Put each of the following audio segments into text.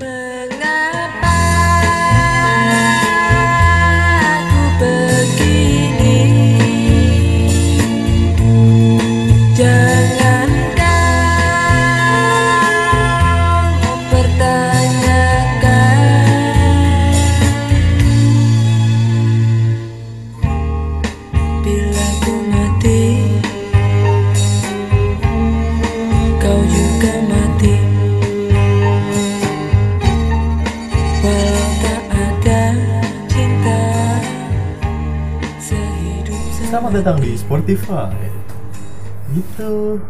my Spotify. Gitu.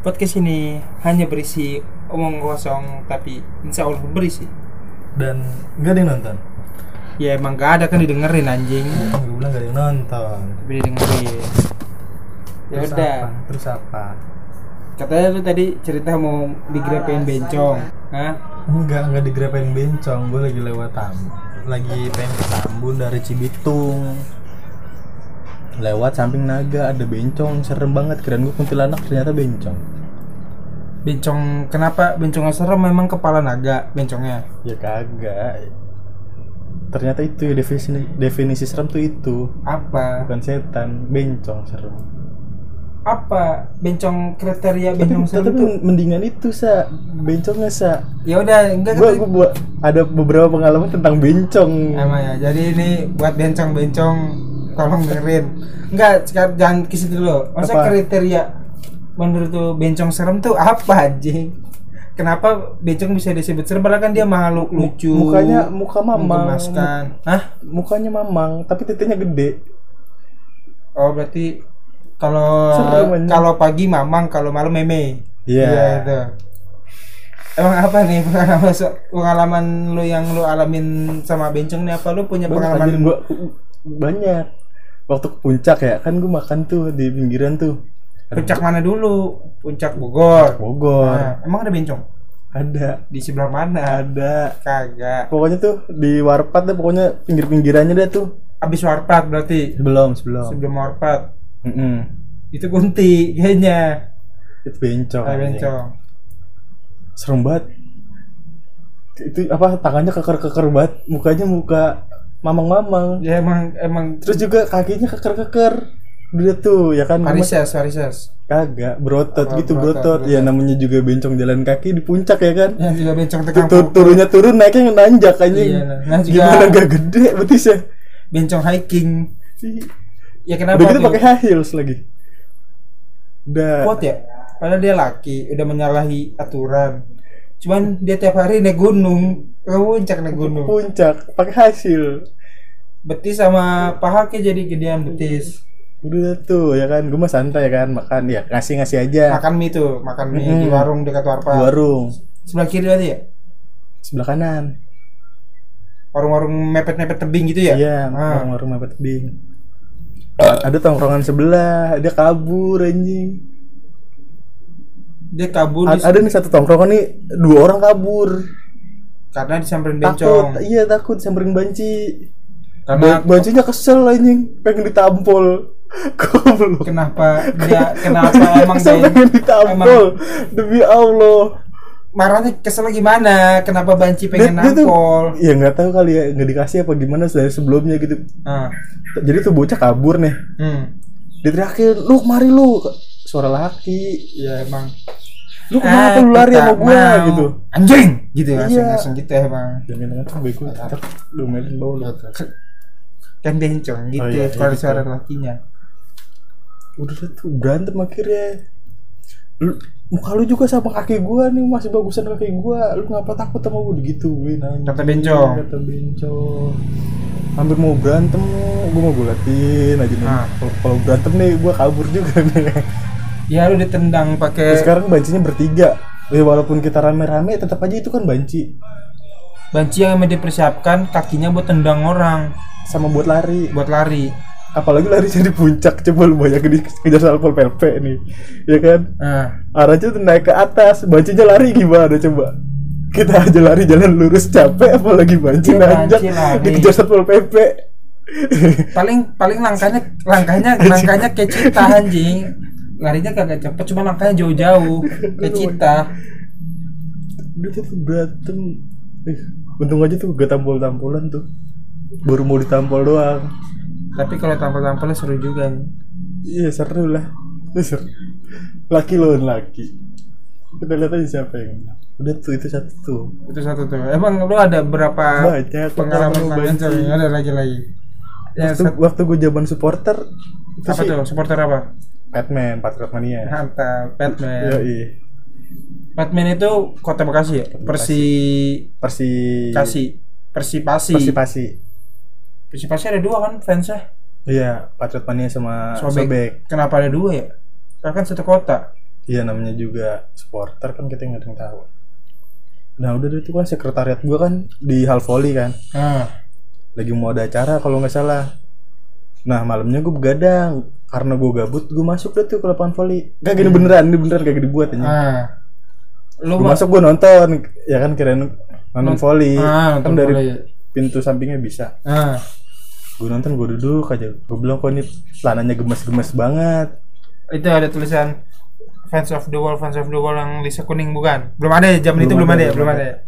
Podcast ini hanya berisi omong kosong tapi insya Allah berisi. Dan nggak ada yang nonton. Ya emang gak ada kan didengerin anjing. Gue bilang nggak ada yang nonton. Tapi didengerin. Ya Terus udah. apa? Terus apa? Katanya lu tadi cerita mau digrepin bencong. Hah? Enggak, enggak digrepain bencong. Gue lagi lewat tam, lagi pengen ke Tambun dari Cibitung. Lewat samping naga ada bencong, serem banget. Keren gue kuntilanak ternyata bencong. Bencong kenapa bencongnya serem memang kepala naga bencongnya. Ya kagak. Ternyata itu ya definisi definisi serem tuh itu. Apa? Bukan setan, bencong serem. Apa bencong kriteria Tapi, bencong serem tapi tuh? mendingan itu sa bencongnya sa Ya udah enggak gua, gua buat ada beberapa pengalaman tentang bencong Emang ya, jadi ini buat bencong-bencong tolong dengerin. Enggak, sekarang jangan ke situ dulu. Masa Apa? kriteria menurut tuh bencong serem tuh apa anjing? Kenapa bencong bisa disebut serem? Padahal kan dia makhluk lucu. mukanya muka mamang menggemaskan. Hah? mukanya mamang tapi titiknya gede Oh, berarti kalau kalau pagi mamang, kalau malam meme. Iya. itu. Emang apa nih pengalaman pengalaman lu yang lu alamin sama bencong nih apa lu punya Banyak, pengalaman gua banyak waktu ke puncak ya kan gua makan tuh di pinggiran tuh Puncak mana dulu? Puncak Bogor. Bogor Nah, emang ada bencong? ada Di sebelah mana? ada Kagak. pokoknya tuh di warpat deh pokoknya pinggir pinggirannya deh tuh Abis warpat berarti. sebelum sebelum Sebelum warpat. Mm-mm. Itu kunti kayaknya. itu bencong Ah, bencong. serem banget itu apa tangannya keker-keker banget mukanya muka mamang-mamang Ya emang emang terus juga kakinya keker-keker dia tuh ya kan varises, varises. kagak berotot Apa, gitu berotot, berotot ya namanya juga bencong jalan kaki di puncak ya kan Yang juga bencong Tu- tegang tu- pukul. turunnya turun naiknya nanjak anjing Iya, nah juga- gimana gak gede betisnya Bencong hiking. Ya kenapa? udah gitu pakai high heels lagi udah kuat ya? Padahal dia laki, udah menyalahi aturan. Cuman dia tiap hari naik gunung, ke puncak naik gunung. puncak pakai heel Betis sama paha kayak jadi gedean betis. udah tuh ya kan gue mah santai ya kan makan ya ngasih ngasih aja makan mie tuh makan mie di Mm-mm. warung dekat di warpat warung sebelah kiri berarti ya sebelah kanan warung-warung mepet-mepet tebing gitu ya Iya, Ah. warung-warung mepet tebing. Ada tongkrongan sebelah, dia kabur anjing. Dia kabur A- ada nih satu tongkrongan nih, dua orang kabur. karena disamperin Takut, bencong iya takut samperin banci. karena Ba- bancinya kesel anjing, pengen ditampol. Goblok. kenapa dia kenapa emang dia pengen ditampol. Demi Allah. marahnya kesel gimana kenapa banci pengen Dia- dia tuh- nampol Ya nggak tahu kali ya, nggak dikasih apa gimana dari sebelumnya gitu. ah Jadi tuh bocah kabur nih. hmm Diteriakin, "Lu mari lu." Suara laki. ya emang Lu kenapa lu lari sama mau. gitu. anjing gitu langsung Iya. langsung gitu emang Jangan dengan tuh bego, tetap domelin bau lu. kan bencong gitu Oh, iya, suara iya, suara lakinya Udah tuh berantem akhirnya. Lu, muka lu juga sama kaki gua nih masih bagusan kaki gua. Lu ngapa takut sama gua digituin. Kata bencong. Kata bencong. Hampir mau berantem, gua mau gua liatin aja nih. Ah. Kalau- Kalau berantem nih gua kabur juga nih. Ya lu ditendang pakai sekarang bancinya bertiga. Ya, walaupun kita rame-rame tetap aja itu kan banci. Banci yang emang dipersiapkan kakinya buat tendang orang. Sama buat lari. buat lari. Apalagi larinya di puncak coba lu banyak di kejar satpol pp nih, ya kan? nah arahnya tuh naik ke atas. Bancinya lari gimana coba? Kita aja lari jalan lurus capek apalagi banci Iya, nanjak. lari. dikejar satpol pp paling paling langkahnya langkahnya langkahnya kayak cita anjing larinya kagak cepet cuma langkahnya jauh-jauh kayak cita. Dia tuh berantem? Ih, untung aja tuh gak tampol-tampolan tuh. Baru mau ditampol doang. Tapi kalau tampil-tampilnya seru juga. Iya seru lah. Seru. Laki lawan laki. Kita lihat aja siapa yang menang. udah tuh itu satu tuh. Itu satu tuh. Emang lu ada berapa banyak pengalaman banci. ada lagi lagi ya waktu, waktu gue zaman supporter itu apa sih. tuh? Supporter apa Batman Patriot Mania mantap Batman. Yoi. Batman itu kota Bekasi ya? Persi Persi Kasi Persipasi. Persipasi. Persipasi ada dua kan fansnya? Iya Patriot Mania sama Sobek. Sobek, kenapa ada dua ya? Karena kan satu kota. Iya namanya juga supporter kan kita nggak ada yang tahu. Nah udah itu kan sekretariat gua kan di hal volley kan. Nah lagi mau ada acara kalau nggak salah. Nah malamnya gue begadang karena gue gabut gue masuk deh tuh ke lapangan volley gak gini beneran ini beneran kayak dibuat aja nah lu gue ma- masuk gue nonton ya kan kirain nonton volley Ah, kan dari volley. pintu sampingnya bisa. Nah gue nonton gue duduk aja. Gue bilang kok ini celananya gemes-gemes banget? Itu ada tulisan fans of the wall fans of the wall yang Lisa kuning bukan? Belum ada ya zaman Belum itu belum ada, ada ya? belum ada. ada ya? Nah,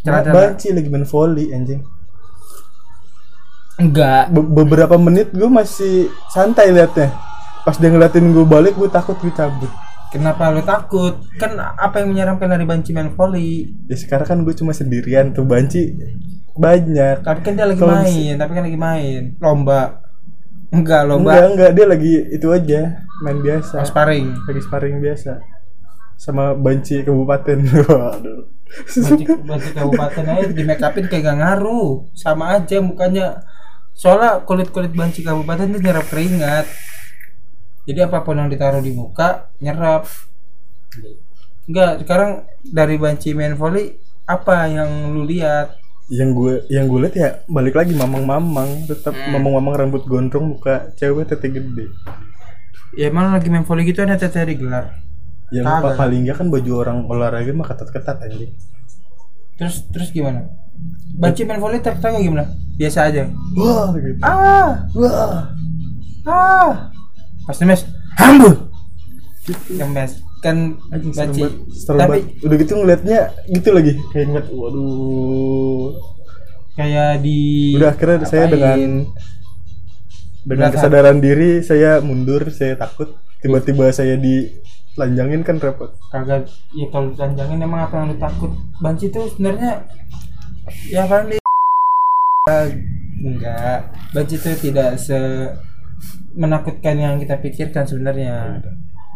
Celana-celana- banci lagi main volley anjing enggak. Be- beberapa menit gue masih santai liatnya. Pas dia ngeliatin gue balik gue takut gue cabut. Kenapa lu takut? Kan apa yang menyeramkan dari banci main volley ya sekarang kan gue cuma sendirian tuh banci banyak. Tapi kan dia lagi Kalau main tapi kan lagi main. Lomba. Enggak lomba. Enggak enggak dia lagi itu aja main biasa. Oh, sparring. Lagi sparring biasa. Sama banci kabupaten. Waduh. Banci, banci kabupaten aja di make upin kayak gak ngaruh. Sama aja mukanya soalnya kulit kulit banci kabupaten itu nyerap keringat. Jadi apa pun yang ditaruh di muka nyerap. Enggak sekarang dari banci main volley apa yang lu lihat? Yang gue yang gue lihat ya balik lagi mamang-mamang. Tetap Hmm. mamang-mamang rambut gondrong muka cewek tete gede. Ya emang lagi main volley gitu ada teteh digelar yang paling enggak kan baju orang olahraga mah ketat-ketat anjing. Terus terus gimana banci main volley tak tahu gimana? Biasa aja. Wah gitu. Ah! Wah. Ah! Pasti mes. Hambur gitu yang mes kan serem tapi udah gitu ngeliatnya gitu lagi. Kayak ngeliat waduh. Kayak di udah akhirnya saya apain. dengan dengan Berat kesadaran diri saya mundur saya takut. Tiba-tiba saya dilanjangin kan repot. Kagak ya kalau ditanjangin emang apa yang lu takut? Banci tuh sebenarnya ya paling di enggak. Banci tuh tidak se menakutkan yang kita pikirkan sebenarnya.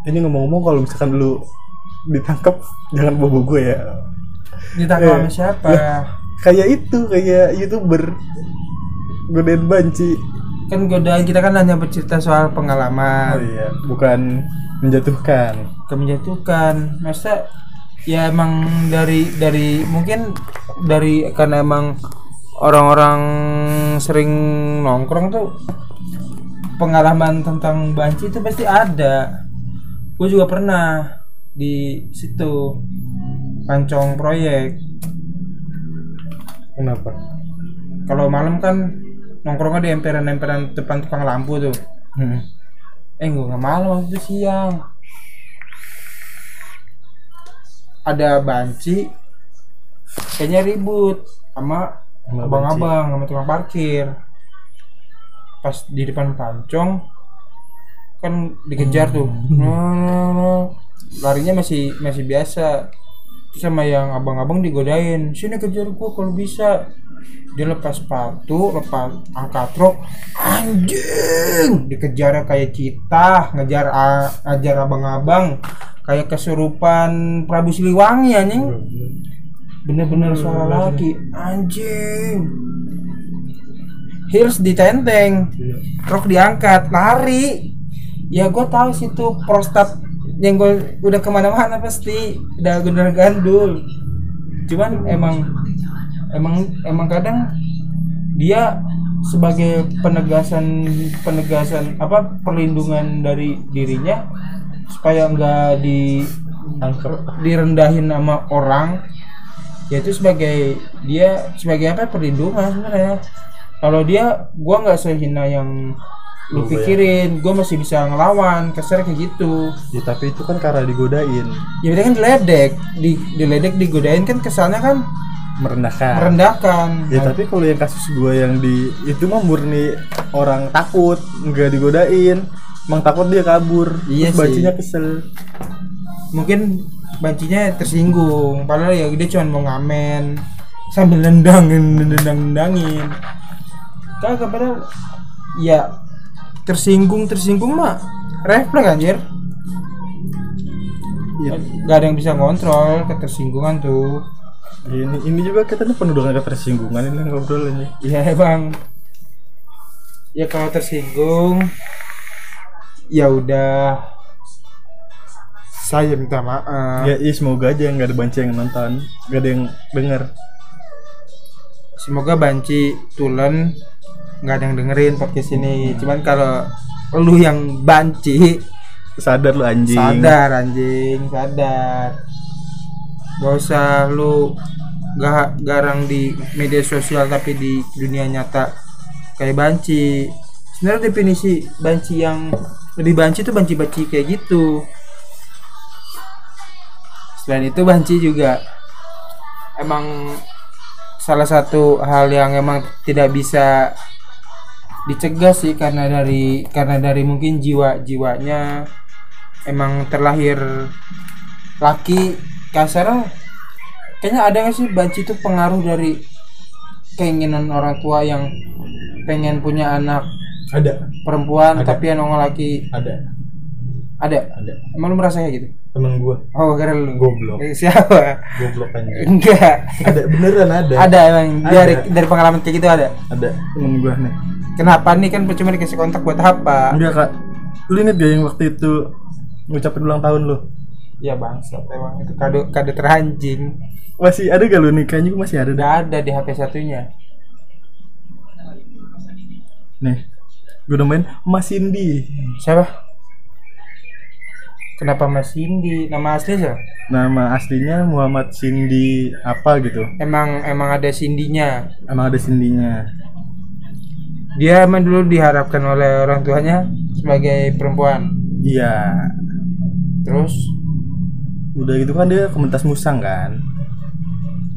Ini ngomong-ngomong kalau misalkan lu ditangkap jangan bobo gue ya. Ditangkap sama Eh, siapa? lah. kayak itu kayak youtuber. Godain banci. Kan godaan kita kan hanya bercerita soal oh pengalaman iya bukan menjatuhkan. Menjatuhkan. Masa ya emang dari dari mungkin dari karena emang orang-orang sering nongkrong tuh pengalaman tentang banci itu pasti ada. Gue juga pernah di situ pancong proyek. Kenapa? Kalau malam kan nongkrongnya di emperan-emperan depan tukang lampu tuh. Hmm. eh gue nggak malam waktu itu siang ada banci kayaknya ribut sama abang-abang sama tukang parkir. Pas di depan pancong kan dikejar tuh. Nah. larinya masih masih biasa. Terus sama yang abang-abang digodain sini kejar gua kalau bisa dia lepas sepatu lepas angkat truk anjing! Dikejar kayak cita ngejar a- ngajar abang-abang kayak kesurupan Prabu Siliwangi anjing. Bener-bener suara laki anjing. Heels ditenteng Iya. rok diangkat lari. Ya gue tahu situ prostat yang gue udah ke mana-mana pasti udah bener gandul. Cuman emang emang emang kadang dia sebagai penegasan penegasan apa perlindungan dari dirinya supaya nggak di direndahin sama orang ya itu sebagai dia sebagai apa perlindungan sebenarnya. Kalau dia gua nggak sehina yang lu pikirin gua masih bisa ngelawan kasar kayak gitu. Ya tapi itu kan karena digodain. Ya berarti kan diledek di diledek digodain kan kesannya kan merendahkan. Merendahkan. Ya tapi kalau yang kasus gue yang di itu mah murni orang takut nggak digodain. Emang takut dia kabur. Iya terus sih. bancinya kesel. Mungkin bancinya tersinggung. Padahal ya dia cuma mau ngamen. Sambil nendangin nendang nendangin. Kagak padahal ya tersinggung tersinggung mah refleks anjir. Iya. gak ada yang bisa ngontrol ketersinggungan tuh ini ini juga kita nih penuh dengan ketersinggungan ini ngobrol ini. Ya bang. Ya kalau tersinggung ya udah. Saya minta maaf. Ya iya, semoga aja nggak ada banci yang nonton nggak ada yang denger. Semoga banci tulen nggak ada yang dengerin podcast ini. Cuman kalau lu yang banci sadar lu anjing. sadar anjing sadar gak usah lu gak garang di media sosial tapi di dunia nyata. Kayak banci. Sebenarnya definisi banci yang lebih banci tuh banci-banci kayak gitu. Selain itu banci juga emang salah satu hal yang emang tidak bisa dicegah sih karena dari karena dari mungkin jiwa jiwanya emang terlahir laki kasar kayaknya ada nggak sih banci itu pengaruh dari keinginan orang tua yang pengen punya anak ada. perempuan Ada. tapi yang nongol laki? Ada. Ada? Ada. Emang lu merasa kayak gitu? Temen gua. Oh kira lu. Goblok. Eh, siapa? Goblok anjing. Enggak. Ada beneran ada. Ada emang. Ada. dari dari pengalaman kayak gitu ada? Ada. Temen gua nih. Kenapa nih? Kan cuma dikasih kontak buat apa? Enggak kak. Lu inget gak yang waktu itu ngucapin ulang tahun lu ya bangsat. Emang itu kado kado teranjing. Masih ada gak lu nih? Kayaknya gua masih ada dah udah ada di HP satunya. Nih gue namain Mas Cindy siapa? Kenapa Mas Cindy nama asli siapa? Nama aslinya Muhammad Cindy apa gitu. Emang emang ada Cindy-nya emang ada Cindy-nya dia emang dulu diharapkan oleh orang tuanya sebagai perempuan. Iya. Terus udah gitu kan dia komunitas musang kan?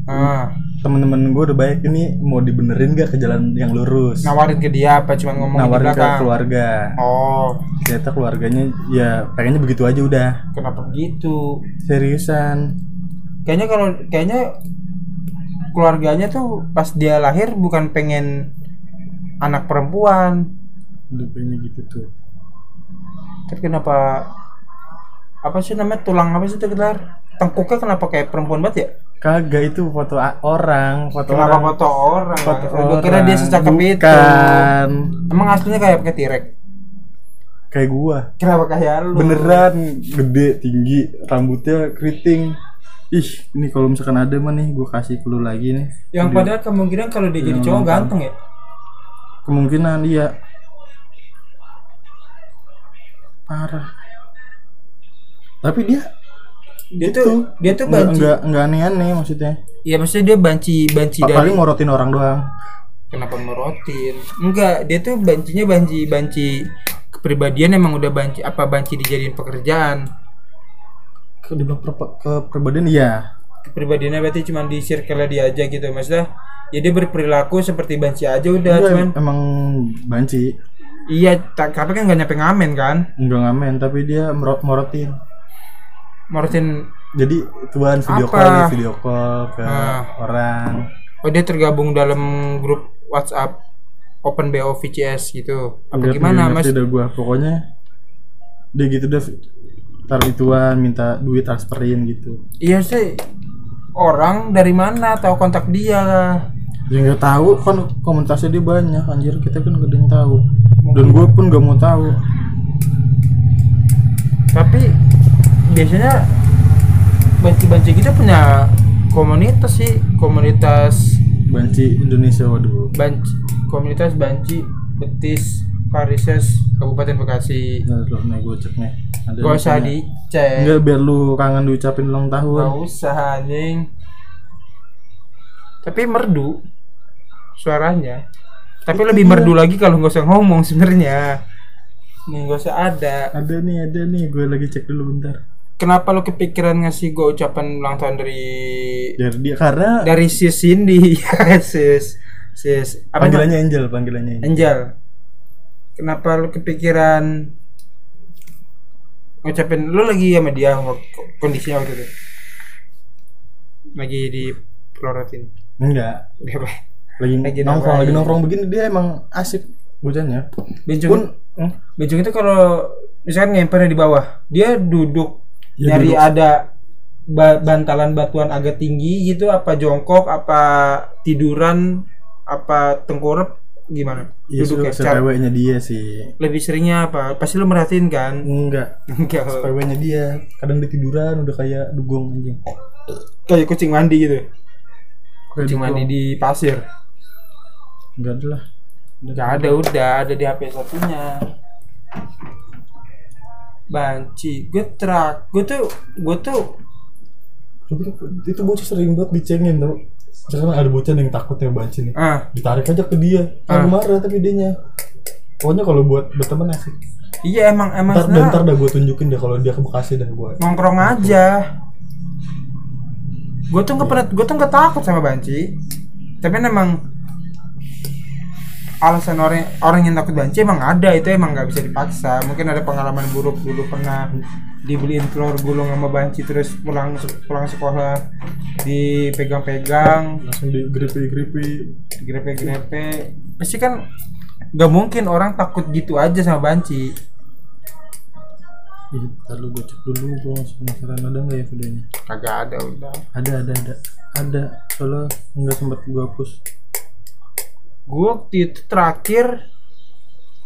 Ah, temen-temen gue udah baik ini mau dibenerin gak ke jalan yang lurus? Nawarin ke dia apa? Cuma ngomong nawarin ke keluarga. Oh. Ternyata keluarganya ya pengennya begitu aja udah. Kenapa begitu? Seriusan. Kayaknya kalau kayaknya keluarganya tuh pas dia lahir bukan pengen anak perempuan. Udah pengennya gitu tuh. Tapi kenapa apa sih namanya? Tulang apa sih itu gelar? Tengkuknya kenapa kayak perempuan banget ya? Kagak itu foto orang foto kenapa orang. foto orang? Foto gue kira dia orang. secakep itu. Bukan. emang aslinya kayak pakai tirek kayak gua. Kenapa kayak lu? Beneran gede tinggi rambutnya keriting. Ih ini kalau misalkan ada mah nih gua kasih ke lu lagi nih. Yang Dia- padahal kemungkinan kalau dia jadi cowok ganteng ya? Kemungkinan iya. Parah tapi dia dia itu tuh dia tuh nggak banci. nggak nggak aneh-aneh maksudnya. Ya maksudnya dia banci banci dari paling ngorotin orang doang? Kenapa merotin? Enggak dia tuh bancinya banci banci kepribadian emang udah banci apa banci dijadiin pekerjaan. Ke dibilang per- ke pribadian iya. Kepribadiannya berarti cuma di circle dia aja gitu maksudnya ya dia berperilaku seperti banci aja udah Dia cuman emang banci. Iya tak- tapi kan nggak nyampe ngamen kan? Enggak ngamen tapi dia merot morotin morotin jadi tuan video Apa? call nih, video call ke Ah. orang. Oh dia tergabung dalam grup WhatsApp Open BO VCS gitu. Apa gimana mas? ngerti dah gua pokoknya dia gitu dah taruh ituan minta duit transferin gitu. Iya sih. Orang dari mana? Tahu kontak dia ya nggak tahu. Kan komunitasnya dia banyak anjir. Kita kan gak ada yang tahu. Dan gue pun gak mau tahu. Tapi biasanya banci-banci kita punya komunitas sih komunitas banci Indonesia waduh. Banci komunitas banci betis parises Kabupaten Bekasi. Nah, nih gue cek nih. Ada gak usah dicek. Enggak biar lu kangen diucapin ulang gak tahun usah anjing. Tapi merdu suaranya. Tapi lebih merdu lagi kalau nggak usah ngomong sebenarnya. Nih nggak usah ada. Ada nih ada nih. Gue lagi cek dulu bentar kenapa lo kepikiran ngasih gue ucapan ulang tahun dari Dari dia karena dari sis Cindy? Sis. Sis. Apa panggilannya Angel, panggilannya Angel. Angel. Kenapa lu kepikiran ngucapin lu lagi sama dia kondisinya waktu itu? Lagi di pelorotin Enggak, lagi, Lagi nongkrong, lagi nongkrong begini dia emang asik bocahnya. bencong Pun hmm, bencong itu kalau misalkan ngempernya di bawah dia duduk Ya, nyari duduk. ada ba- bantalan batuan agak tinggi gitu apa jongkok apa tiduran apa tengkurap gimana iya duduk ya dia sih. lebih seringnya apa pasti lu merhatiin kan Enggak, Enggak. dia. Kadang dia tiduran udah kayak dugong anjing. kayak kucing mandi gitu Kayak kucing dugong. mandi di pasir Enggak ada lah. nggak ada udah ada di HP satunya banci gue terak gue tuh gue tuh itu bocah sering banget dicengin tau. Misalkan ada bocah yang takut ya banci nih. ah Ditarik aja ke dia. Ah. Kan marah tapi dianya. Pokoknya kalau buat berteman asik. iya emang emang Ntar, sebenarnya ntar dah gue tunjukin deh kalau dia ke Bekasi dah gue. nongkrong aja gue tuh nggak pernah gue tuh nggak takut sama banci tapi emang alasan orang orang yang takut banci emang ada itu emang nggak bisa dipaksa mungkin ada pengalaman buruk dulu pernah dibeliin telur gulung sama banci terus pulang pulang sekolah dipegang-pegang Langsung digripi-gripi. grepe-grepe pasti kan nggak mungkin orang takut gitu aja sama banci Ih, ntar lu gue cek dulu gue masih penasaran ada nggak ya videonya? kagak ada udah Ada ada ada ada. Soalnya nggak sempet gue hapus. Gue waktu itu terakhir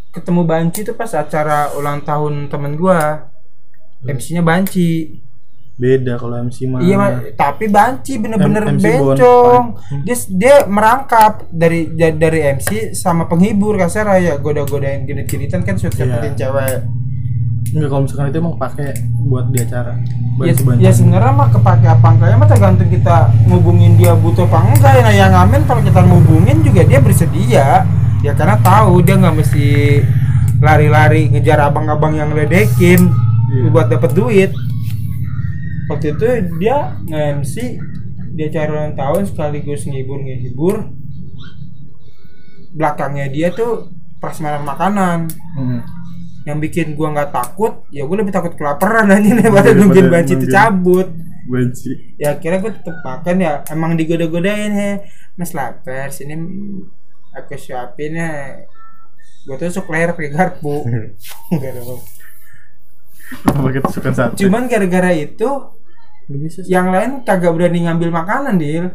ketemu Banci itu pas acara ulang tahun temen gue MC-nya Banci. Beda kalau MC mah. iya tapi Banci bener-bener M- bencong. Bon. dia dia merangkap dari da- dari MC sama penghibur kasar ya goda-godain genit-genitan kan suka Iya. dapetin cewek Enggak kalau misalkan itu emang pakai buat di acara. ya, ya sebenarnya mah kepake apa enggaknya mah tergantung kita ngubungin dia butuh apa enggak ya nah, yang ngamen kalau kita ngubungin juga dia bersedia ya karena tahu dia nggak mesti lari-lari ngejar abang-abang yang ledekin Iya. buat dapet duit waktu itu dia nge-MC dia acara ulang tahun sekaligus ngibur ngehibur belakangnya dia tuh prasmanan makanan Hmm. Yang bikin gua nggak takut ya gue lebih takut kelaparan aja daripada Daripada nungguin banci itu cabut Banci. ya akhirnya gue tetep makan ya emang digoda-godain he mas lapar sini aku suapin ya gue tusuk leher pakai garpu Nggak ada apa. Apa kita suka satu? cuman gara-gara itu yang lain kagak berani ngambil makanan deal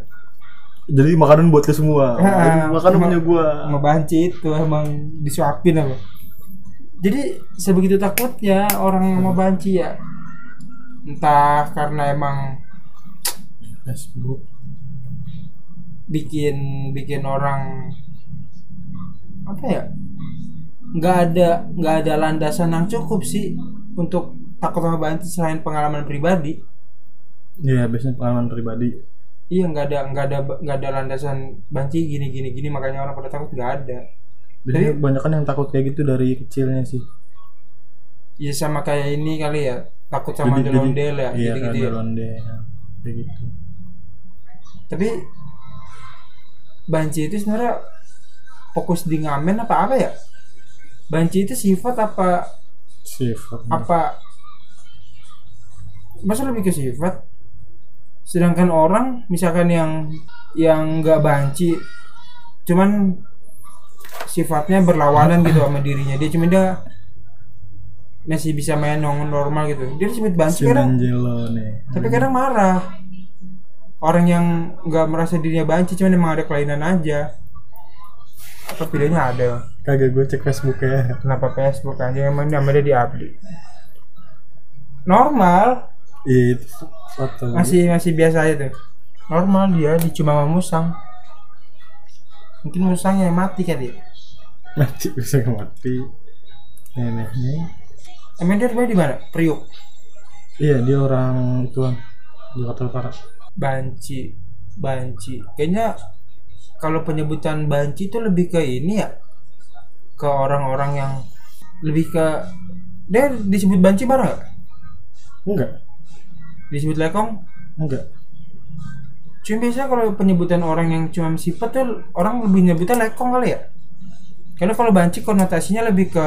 Jadi makanan buat kita semua. Ah, makanan punya gua. sama banci itu emang disuapin apa jadi sebegitu takutnya orang sama banci ya entah karena emang Facebook. bikin bikin orang apa ya nggak ada nggak ada landasan yang cukup sih untuk takut sama banci selain pengalaman pribadi Iya, biasanya pengalaman pribadi. iya nggak ada nggak ada nggak ada landasan banci gini gini gini makanya orang pada takut nggak ada Tapi- banyak kan yang takut kayak gitu dari kecilnya sih. ya sama kayak ini kali ya takut sama ondel-ondel ya Iya, gitu gitu ya kayak gitu. tapi banci itu sebenarnya fokus di ngamen apa apa ya banci itu sifat apa Sifat. apa masa lebih ke sifat sedangkan orang misalkan yang yang nggak banci cuman sifatnya berlawanan gitu sama dirinya. Dia cuma dia masih bisa main nong normal gitu. Dia disebut banci kadang nih. tapi kadang marah. Orang yang nggak merasa dirinya banci cuman emang ada kelainan aja. Apa videonya ada. Kagak gue cek Facebooknya. kenapa Facebook aja? Emang namanya di update. Normal. Iya, itu foto. masih masih biasa aja tuh. Normal dia dicuma sama musang mungkin musangnya yang mati kali mati bisa mati. Neneknya. emang dia rumahnya di mana Priuk Iya, dia orang tuan Jakarta Utara. banci banci kayaknya kalau penyebutan banci itu lebih ke ini ya ke orang-orang yang lebih ke dia disebut banci bareng nggak Enggak. disebut lekong enggak cuma biasa kalau penyebutan orang yang cuma sifat tuh orang lebih nyebutnya lekong kali ya? Karena kalau banci konotasinya lebih ke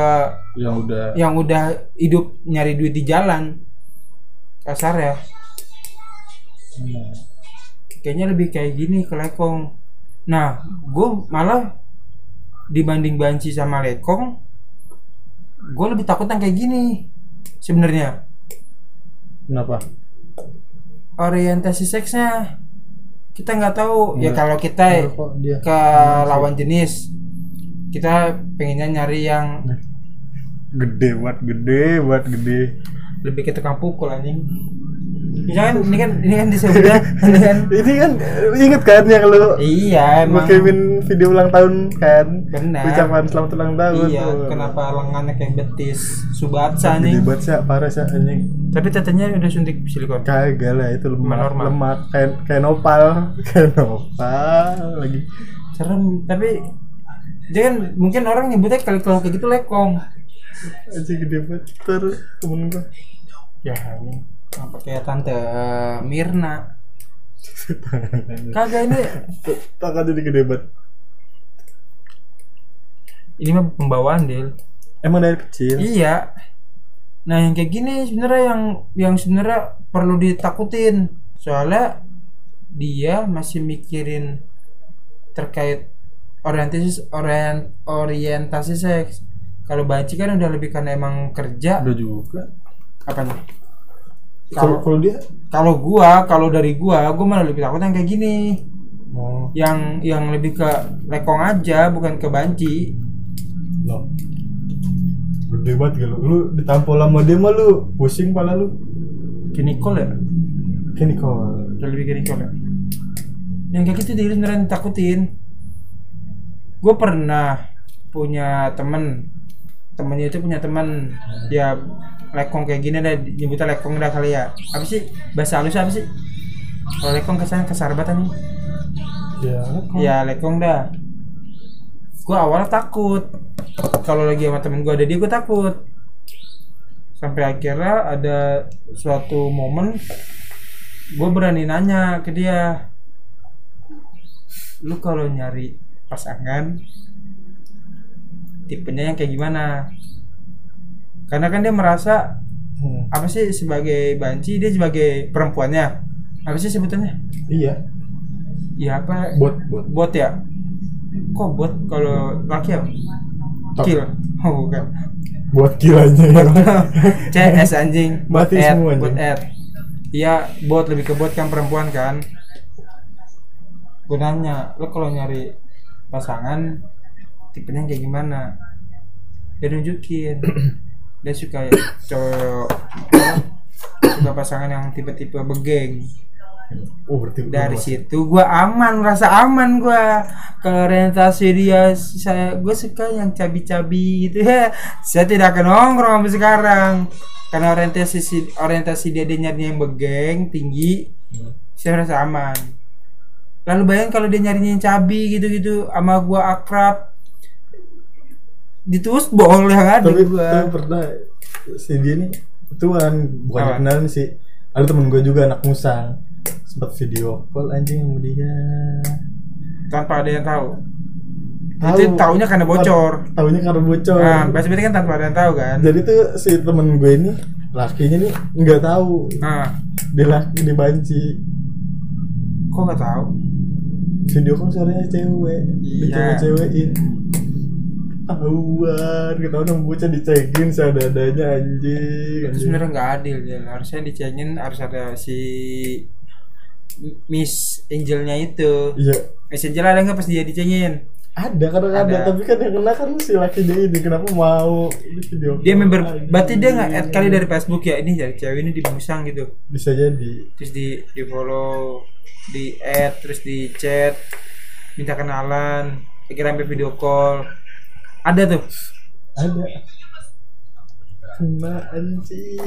yang udah yang udah hidup nyari duit di jalan. Kasar ya. Hmm. kayaknya lebih kayak gini ke lekong. Nah gue malah dibanding banci sama lekong gue lebih takut yang kayak gini sebenarnya. Kenapa? Orientasi seksnya kita nggak tahu. Ya Nggak. kalau kita kok dia ke lawan jenis kita pengennya nyari yang gede banget gede banget gede. lebih ke tukang pukul anjing misalkan ini kan ini kan disebutnya ini kan. Ini kan inget kan yang lu iya emang. kirimin video ulang tahun kan? Benar. ucapan selamat ulang tahun. Iya tuh. kenapa lengannya kayak betis? Subatsa banget sih parah sih anjing. Tapi tetenya udah suntik silikon. Kagak lah itu lemak Normal. lemak. Kayak kayak nopal kayak nopal lagi. Serem tapi dia kan mungkin orang nyebutnya kali kalau kayak gitu lekong. Aja gede banget terus temen gua. Ya ini apa kayak tante Mirna. Kagak ini. Tangan jadi gede banget. Ini mah pembawaan Del emang dari kecil? Iya. Nah yang kayak gini sebenarnya yang yang sebenarnya perlu ditakutin. Soalnya dia masih mikirin terkait orientasi orient, orientasi seks. Kalau banci kan udah lebih karena emang kerja. Udah juga. Apanya kalau kalau kalau dia? kalau gua kalau dari gua gua malah lebih takut yang kayak gini. Mau yang yang lebih ke lekong aja bukan ke banci. Lo gede banget gitu lu ditampol sama dia mah lu pusing pala lu. Ke Nicole ya? Kini kau Udah lebih ke Nicole ya? Yang kayak gitu dia beneran takutin gue pernah punya temen. Temennya itu punya teman ya lekong kayak gini dah nyebutnya lekong dah kali ya. Apa sih? Bahasa halus apa sih? Kalau lekong kesan kasar banget nih. Ya ya lekong dah. Gue awalnya takut. Kalau lagi sama temen gue ada dia gue takut. Sampai akhirnya ada suatu momen gue berani nanya ke dia lu kalau nyari pasangan tipenya yang kayak gimana karena kan dia merasa Hmm. apa sih sebagai banci dia sebagai perempuannya. Apa sih sebutannya? Iya. Ya apa? Bot bot. Bot ya? Kok bot? Kalau laki Tok. kill. Oh bukan. Buat kilanya ya. CS anjing. Bot ad semua, bot ad iya bot lebih ke bot kan perempuan kan. Gue nanya lo kalau nyari pasangan tipenya kayak gimana? Dia nunjukin dia suka cowok suka pasangan yang tipe-tipe begeng. Oh berarti dari situ gua aman rasa aman gua. Kalau orientasi dia saya gue suka yang cabi-cabi gitu. Ya saya tidak akan nongkrong sampai sekarang. Karena orientasi si- orientasi dia dia nyarinya yang begeng tinggi Hmm. saya rasa aman. Lalu bayangin kalau dia nyarinya yang cabi gitu-gitu sama gua akrab ditus bol yang ada tapi, gua. tapi pernah si dia nih itu kan bukan Apa? kenalan sih. Ada temen gue juga anak musang sempat video call anjing sama dia. Tanpa ada yang tahu? Tahu. itu taunya karena bocor. taunya karena bocor. Nah berarti kan tanpa ada yang tahu kan? Jadi tuh si temen gue ini lakinya nih nggak tahu. Nah dia laki dia banci. Kok nggak tahu? Video call suaranya cewek. Iya. dicoba Awan, ketahuan sama bocah dicengin seadanya anjing. itu anjing. sebenarnya nggak adil ya harusnya dicengin harus ada si Miss Angelnya itu Iya, Miss Angel ada nggak pas dia dicengin ada kadang ada. Ada. tapi kan yang kena kan si laki dia ini kenapa mau video dia member Anjing. berarti dia nggak add kali dari Facebook ya ini dari cewek ini dimusang gitu bisa jadi terus di di follow di add terus di chat minta kenalan akhirnya sampai video call ada tuh. Ada. Cuma anjing.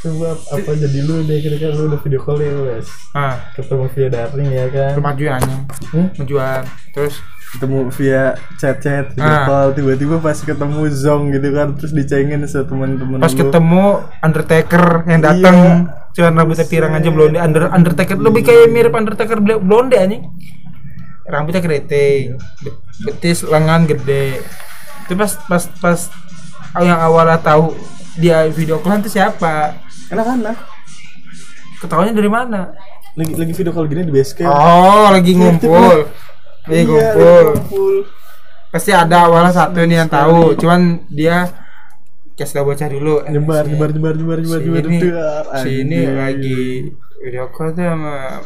Coba apa jadi lu deh kira-kira lu udah video call ya wes? Ah. Ketemu via daring ya kan? Kemajuan Hmm? kemajuan terus? Ketemu via chat-chat video Ah. call. Tiba-tiba pas ketemu Zong gitu kan Terus dicengin sama temen-temen pas lu. ketemu Undertaker yang Iya. datang cuman rambutnya pirang aja blonde. Under undertaker lebih kayak mirip undertaker bl- blonde anjing rambutnya keriting be- betis lengan gede. Itu pas pas pas yang awalnya tahu dia video call itu siapa? Anak-anak ketawanya dari mana? Lagi lagi video call gini di base camp oh lagi ngumpul. lagi Iya, ngumpul. ngumpul. Pasti ada awalnya satu nih yang tahu. Cuman dia kasih tau bocah dulu. Eh, nyebar si- nyebar nyebar nyebar nyebar nyebar ini, nyebar, si ini lagi video call tuh sama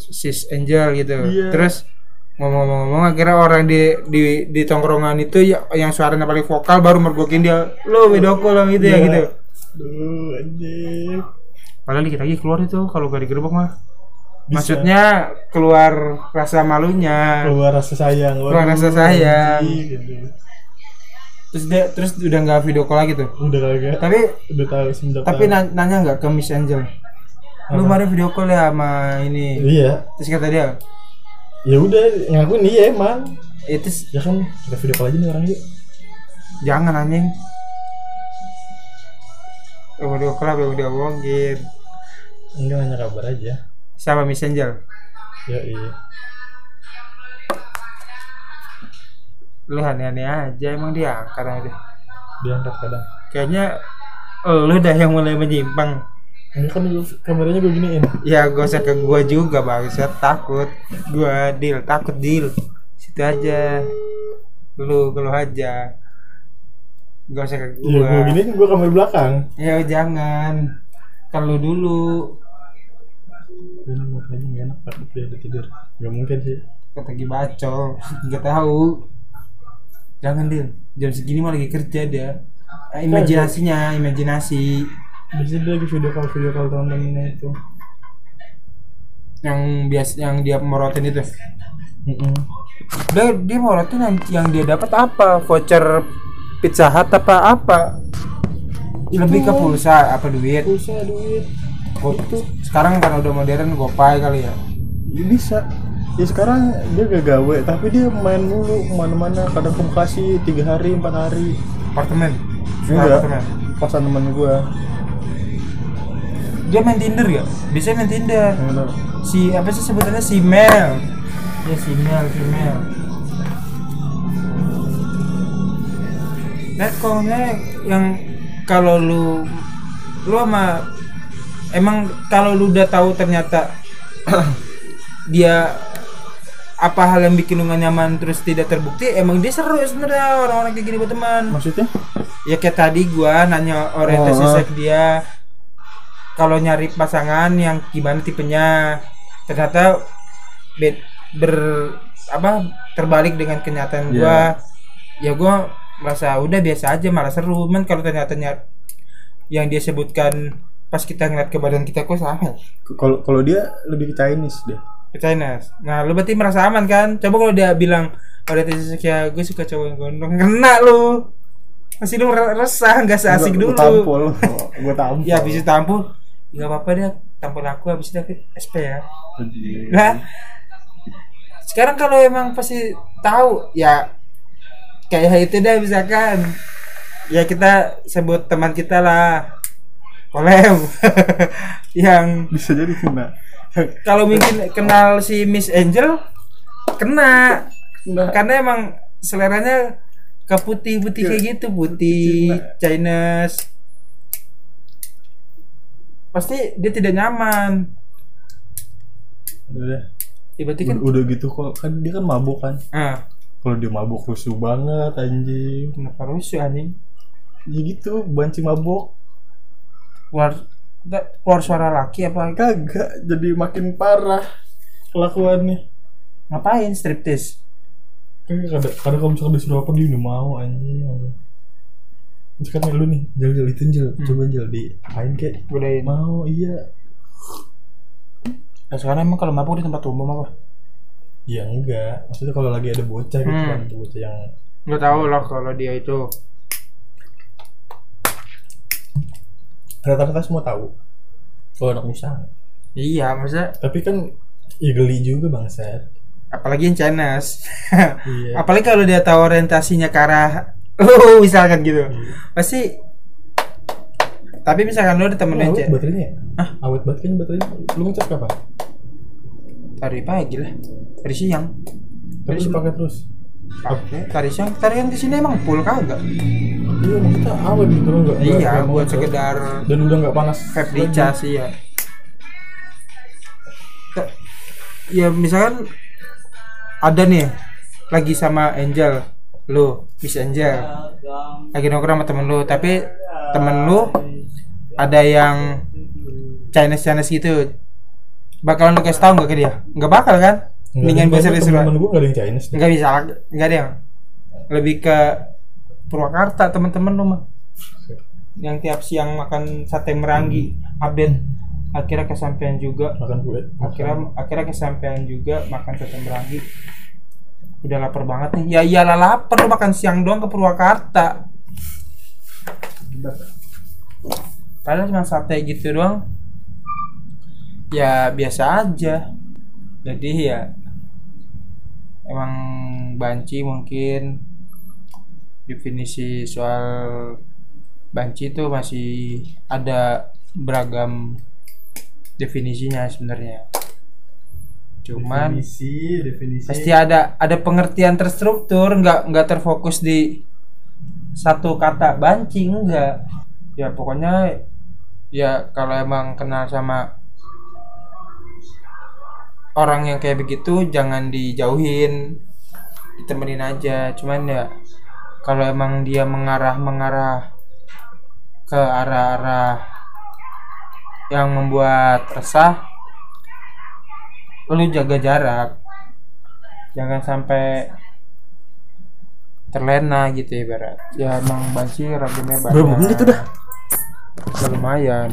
sis Angel gitu Iya. terus ngomong-ngomong akhirnya orang di di di tongkrongan itu ya, yang suaranya paling vokal baru mergokin dia lo video call yang gitu ya Iya. gitu Duh, anjing. padahal dikit lagi keluar itu kalau gak digerebek mah Bisa. maksudnya keluar rasa malunya keluar rasa sayang Keluar rasa sayang. gitu. terus dia terus udah nggak video call lagi tuh udah kagak tapi udah tahu semenjak tapi tahu. na- nanya nggak ke Miss Angel lu kemarin video call ya sama ini? Iya. Terus kata dia ya udah ngakuin iya emang. Itu ya kan kita video call aja nih orang yuk. Jangan anjing. Eh, video call apa yang udah bohongin enggak nanya kabar aja. Sama Miss Angel? Ya iya lu aneh-aneh aja emang dia aja. Deh diangkat kadang. Kayaknya lu dah yang mulai menyimpang ini kan gua- kameranya gue giniin. Ya gak usah ke gua juga bang saya takut. Gua deal. Takut deal. Situ aja. Lu keluh aja. Gak usah ke iya gue gua giniin gue kamera belakang. Ya jangan. Lu dulu. Ini mau nggak enak pak. Dia udah tidur. Nggak mungkin sih. Kata lagi baco nggak tahu. Jangan deal. Jam segini mah lagi kerja dia. Eh, imajinasinya imajinasi biasanya dia lagi video call video call teman-temannya itu. Yang biasa yang dia morotin itu? Mm-mm. dia dia morotin yang, yang dia dapat apa? Voucher pizza hut apa apa? Lebih ke pulsa apa duit? pulsa duit. Oh, sekarang kan udah modern gopay kali ya? Ya bisa. Ya sekarang dia gak gawe tapi dia main mulu ke mana-mana. Kadang ke Bekasi tiga hari empat hari. Apartemen? Enggak. kosan temen gue dia main tinder ya? Bisa main tinder. Bener si apa sih sebutannya? Si Mel. Ya si Mel si Mel. Nah kalau yang kalau lu lu sama emang kalau lu udah tahu ternyata dia apa hal yang bikin lu nggak nyaman terus tidak terbukti emang dia seru sebenarnya orang-orang kayak gini buat teman. Maksudnya? Ya kayak tadi gua nanya orientasi Oh. seks dia kalau nyari pasangan yang gimana tipenya ternyata bed, ber apa terbalik dengan kenyataan gua. Ya gua merasa udah biasa aja malah seru. Men kalau ternyata nyar- yang dia sebutkan pas kita ngeliat ke badan kita kok sama ya? kalau kalau dia lebih ke Chinese deh ke China nah lu berarti merasa aman kan? Coba kalau dia bilang orientasi seks ya gue suka cowok yang gondrong. Kena lu. Masih lu re- resah nggak seasik Gua- dulu gua tampol. Gue tampol. Ya habis itu tampil nggak apa-apa deh tampil aku habis itu aku SP ya. Nah sekarang kalau emang pasti tahu ya kayak itu deh misalkan ya kita sebut teman kita lah. Kolem yang bisa jadi kena. kalau mungkin kenal si Miss Angel kena. Nah, karena emang seleranya ke putih-putih kayak gitu putih Chinese pasti dia tidak nyaman. Udah ya, berarti kan udah, gitu kok. Kan dia kan mabuk kan. Ah. Kalau dia mabuk rusuh banget anjing. Kenapa rusuh anjing? Ya gitu banci mabuk. Keluar keluar suara laki apa? Kagak jadi makin parah kelakuannya. Ngapain striptis kan kadang kadang kalau misalkan disuruh apa dia udah mau anjing misalkan nih lu nih jel jel itu jel Hmm. coba jel di apain kek? Godain mau iya. Nah, sekarang emang kalau mabuk di tempat umum apa? Ya enggak. Maksudnya kalau lagi ada bocah gitu Hmm. kan bocah yang nggak tahu lah kalau dia itu. Rata-rata semua tahu. Kalau anak musang iya masa tapi kan ya geli juga bangsat. Apalagi yang Chinese iya. Apalagi kalau dia tahu orientasinya ke arah oh misalkan gitu pasti tapi misalkan lu ada temen Ini awet aja baterainya ya? Hah? Awet banget kayaknya baterainya. Lu ngecas kapan? tadi pagi lah tadi siang Tapi lu pakai terus. pakai tadi siang tadi kan ke sini emang full kagak Iya, maksudnya awet gitu loh, nggak- iya buat sekedar dan udah nggak panas. vape di cas iya ya misalkan ada nih lagi sama Angel lu Miss Angel lagi nongkrong sama temen lu tapi temen lu ada yang Chinese Chinese gitu. Bakalan lu kasih tau nggak ke dia? Nggak bakal kan? Mendingan bahasa temen Indonesia gue nggak ada yang Chinese. nggak bisa nggak ada yang. Lebih ke Purwakarta teman-teman lu mah. Yang tiap siang makan sate merangi update. Akhirnya kesampaian juga. Makan kue. akhirnya akhirnya kesampaian juga makan sate merangi udah lapar banget nih. Ya iyalah lapar makan siang doang ke Purwakarta. Padahal cuma sate gitu doang. Ya biasa aja. Jadi ya emang banci mungkin. Definisi soal banci itu masih ada beragam definisinya sebenarnya cuman definisi, definisi. pasti ada ada pengertian terstruktur nggak nggak terfokus di satu kata banci enggak ya pokoknya ya kalau emang kenal sama orang yang kayak begitu jangan dijauhin ditemenin aja cuman ya kalau emang dia mengarah mengarah ke arah-arah yang membuat resah lu jaga jarak jangan sampai terlena gitu ya ibarat ya emang banci ragamnya banyak Berapa menit udah? Udah lumayan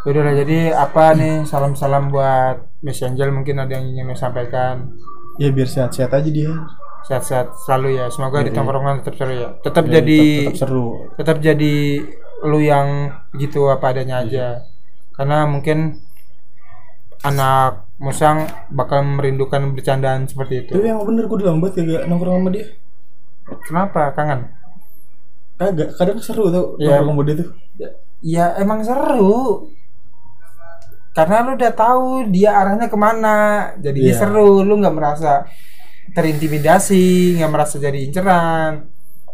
udah lah jadi apa nih salam-salam buat Miss Angel mungkin ada yang ingin lo sampaikan Ya biar sehat-sehat aja dia. sehat-sehat selalu ya semoga di Iya. tongkrongan tetap seru ya tetap Ya, jadi tetap, tetap seru. tetap jadi lu yang begitu apa adanya aja karena mungkin anak musang bakal merindukan bercandaan seperti itu Tapi yang bener gue udah lambat kagak nongkrong sama dia. kenapa kangen Kagak, kadang seru tau Iya. nongkrong sama dia tuh. ya emang seru karena lu udah tahu dia arahnya ke mana jadinya Iya. seru lu nggak merasa terintimidasi nggak merasa jadi inceran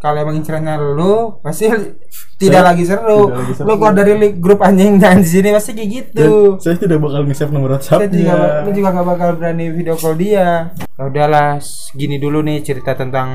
kalau emang incerannya lu pasti tidak Saya- lagi seru tidak lagi seru. lu keluar dari grup anjing dan di sini pasti kayak gitu Dan saya tidak bakal nge-save nomor Saya juga, lu juga gak bakal berani video call dia. Ya udahlah, gini dulu nih cerita tentang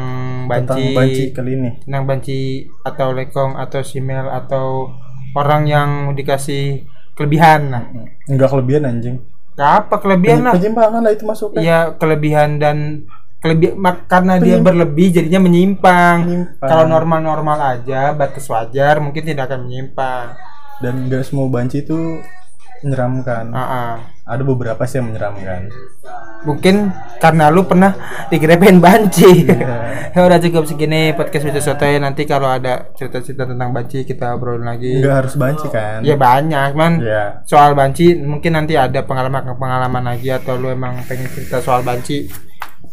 Tentang banci, banci kali ini. tentang banci atau lekong atau simel atau orang yang dikasih kelebihan. Nah, Enggak kelebihan anjing. Gak apa kelebihan lah? Penyimpangan lah itu masuk kan. Ya kelebihan dan kelebihan mak- karena dia berlebih jadinya menyimpang. Menyimpang. Kalau normal-normal aja, batas wajar mungkin tidak akan menyimpang. Dan enggak semua banci itu menyeramkan. Ah, ah. Ada beberapa sih yang menyeramkan. Mungkin karena lu pernah digrepen banci. Iya. ya udah cukup segini podcast Bisa Sotoy nanti kalau ada cerita-cerita tentang banci kita obrolin lagi. Enggak harus banci kan. Ya banyak, man. Iya. Soal banci mungkin nanti ada pengalaman-pengalaman lagi atau lu emang pengen cerita soal banci.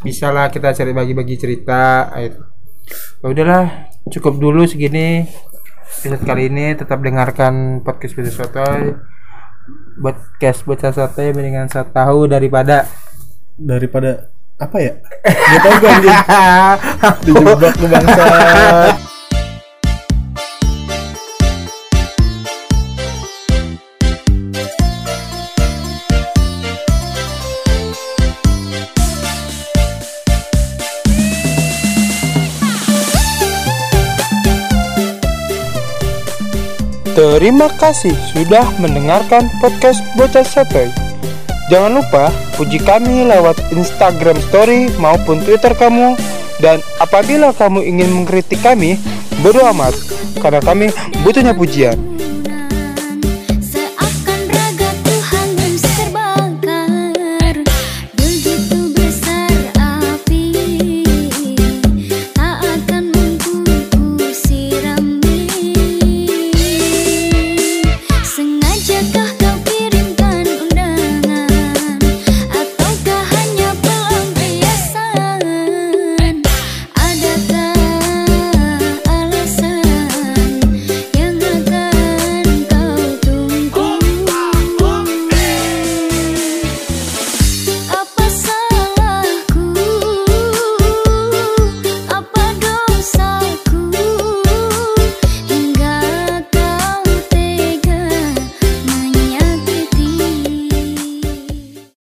Bisa lah kita cari bagi-bagi cerita. Gitu. Ya udahlah, cukup dulu segini. Episode kali ini tetap dengarkan podcast Bisa Sotoy. Podcast bocah sotoy mendingan saya tahu daripada Daripada apa ya? Gak tau gue anjing. Dijebak lu bangsa. Terima kasih sudah mendengarkan podcast Bocah Sotoy. Jangan lupa puji kami lewat Instagram Story maupun Twitter kamu. Dan apabila kamu ingin mengkritik kami, bodo amat, karena kami butuhnya pujian.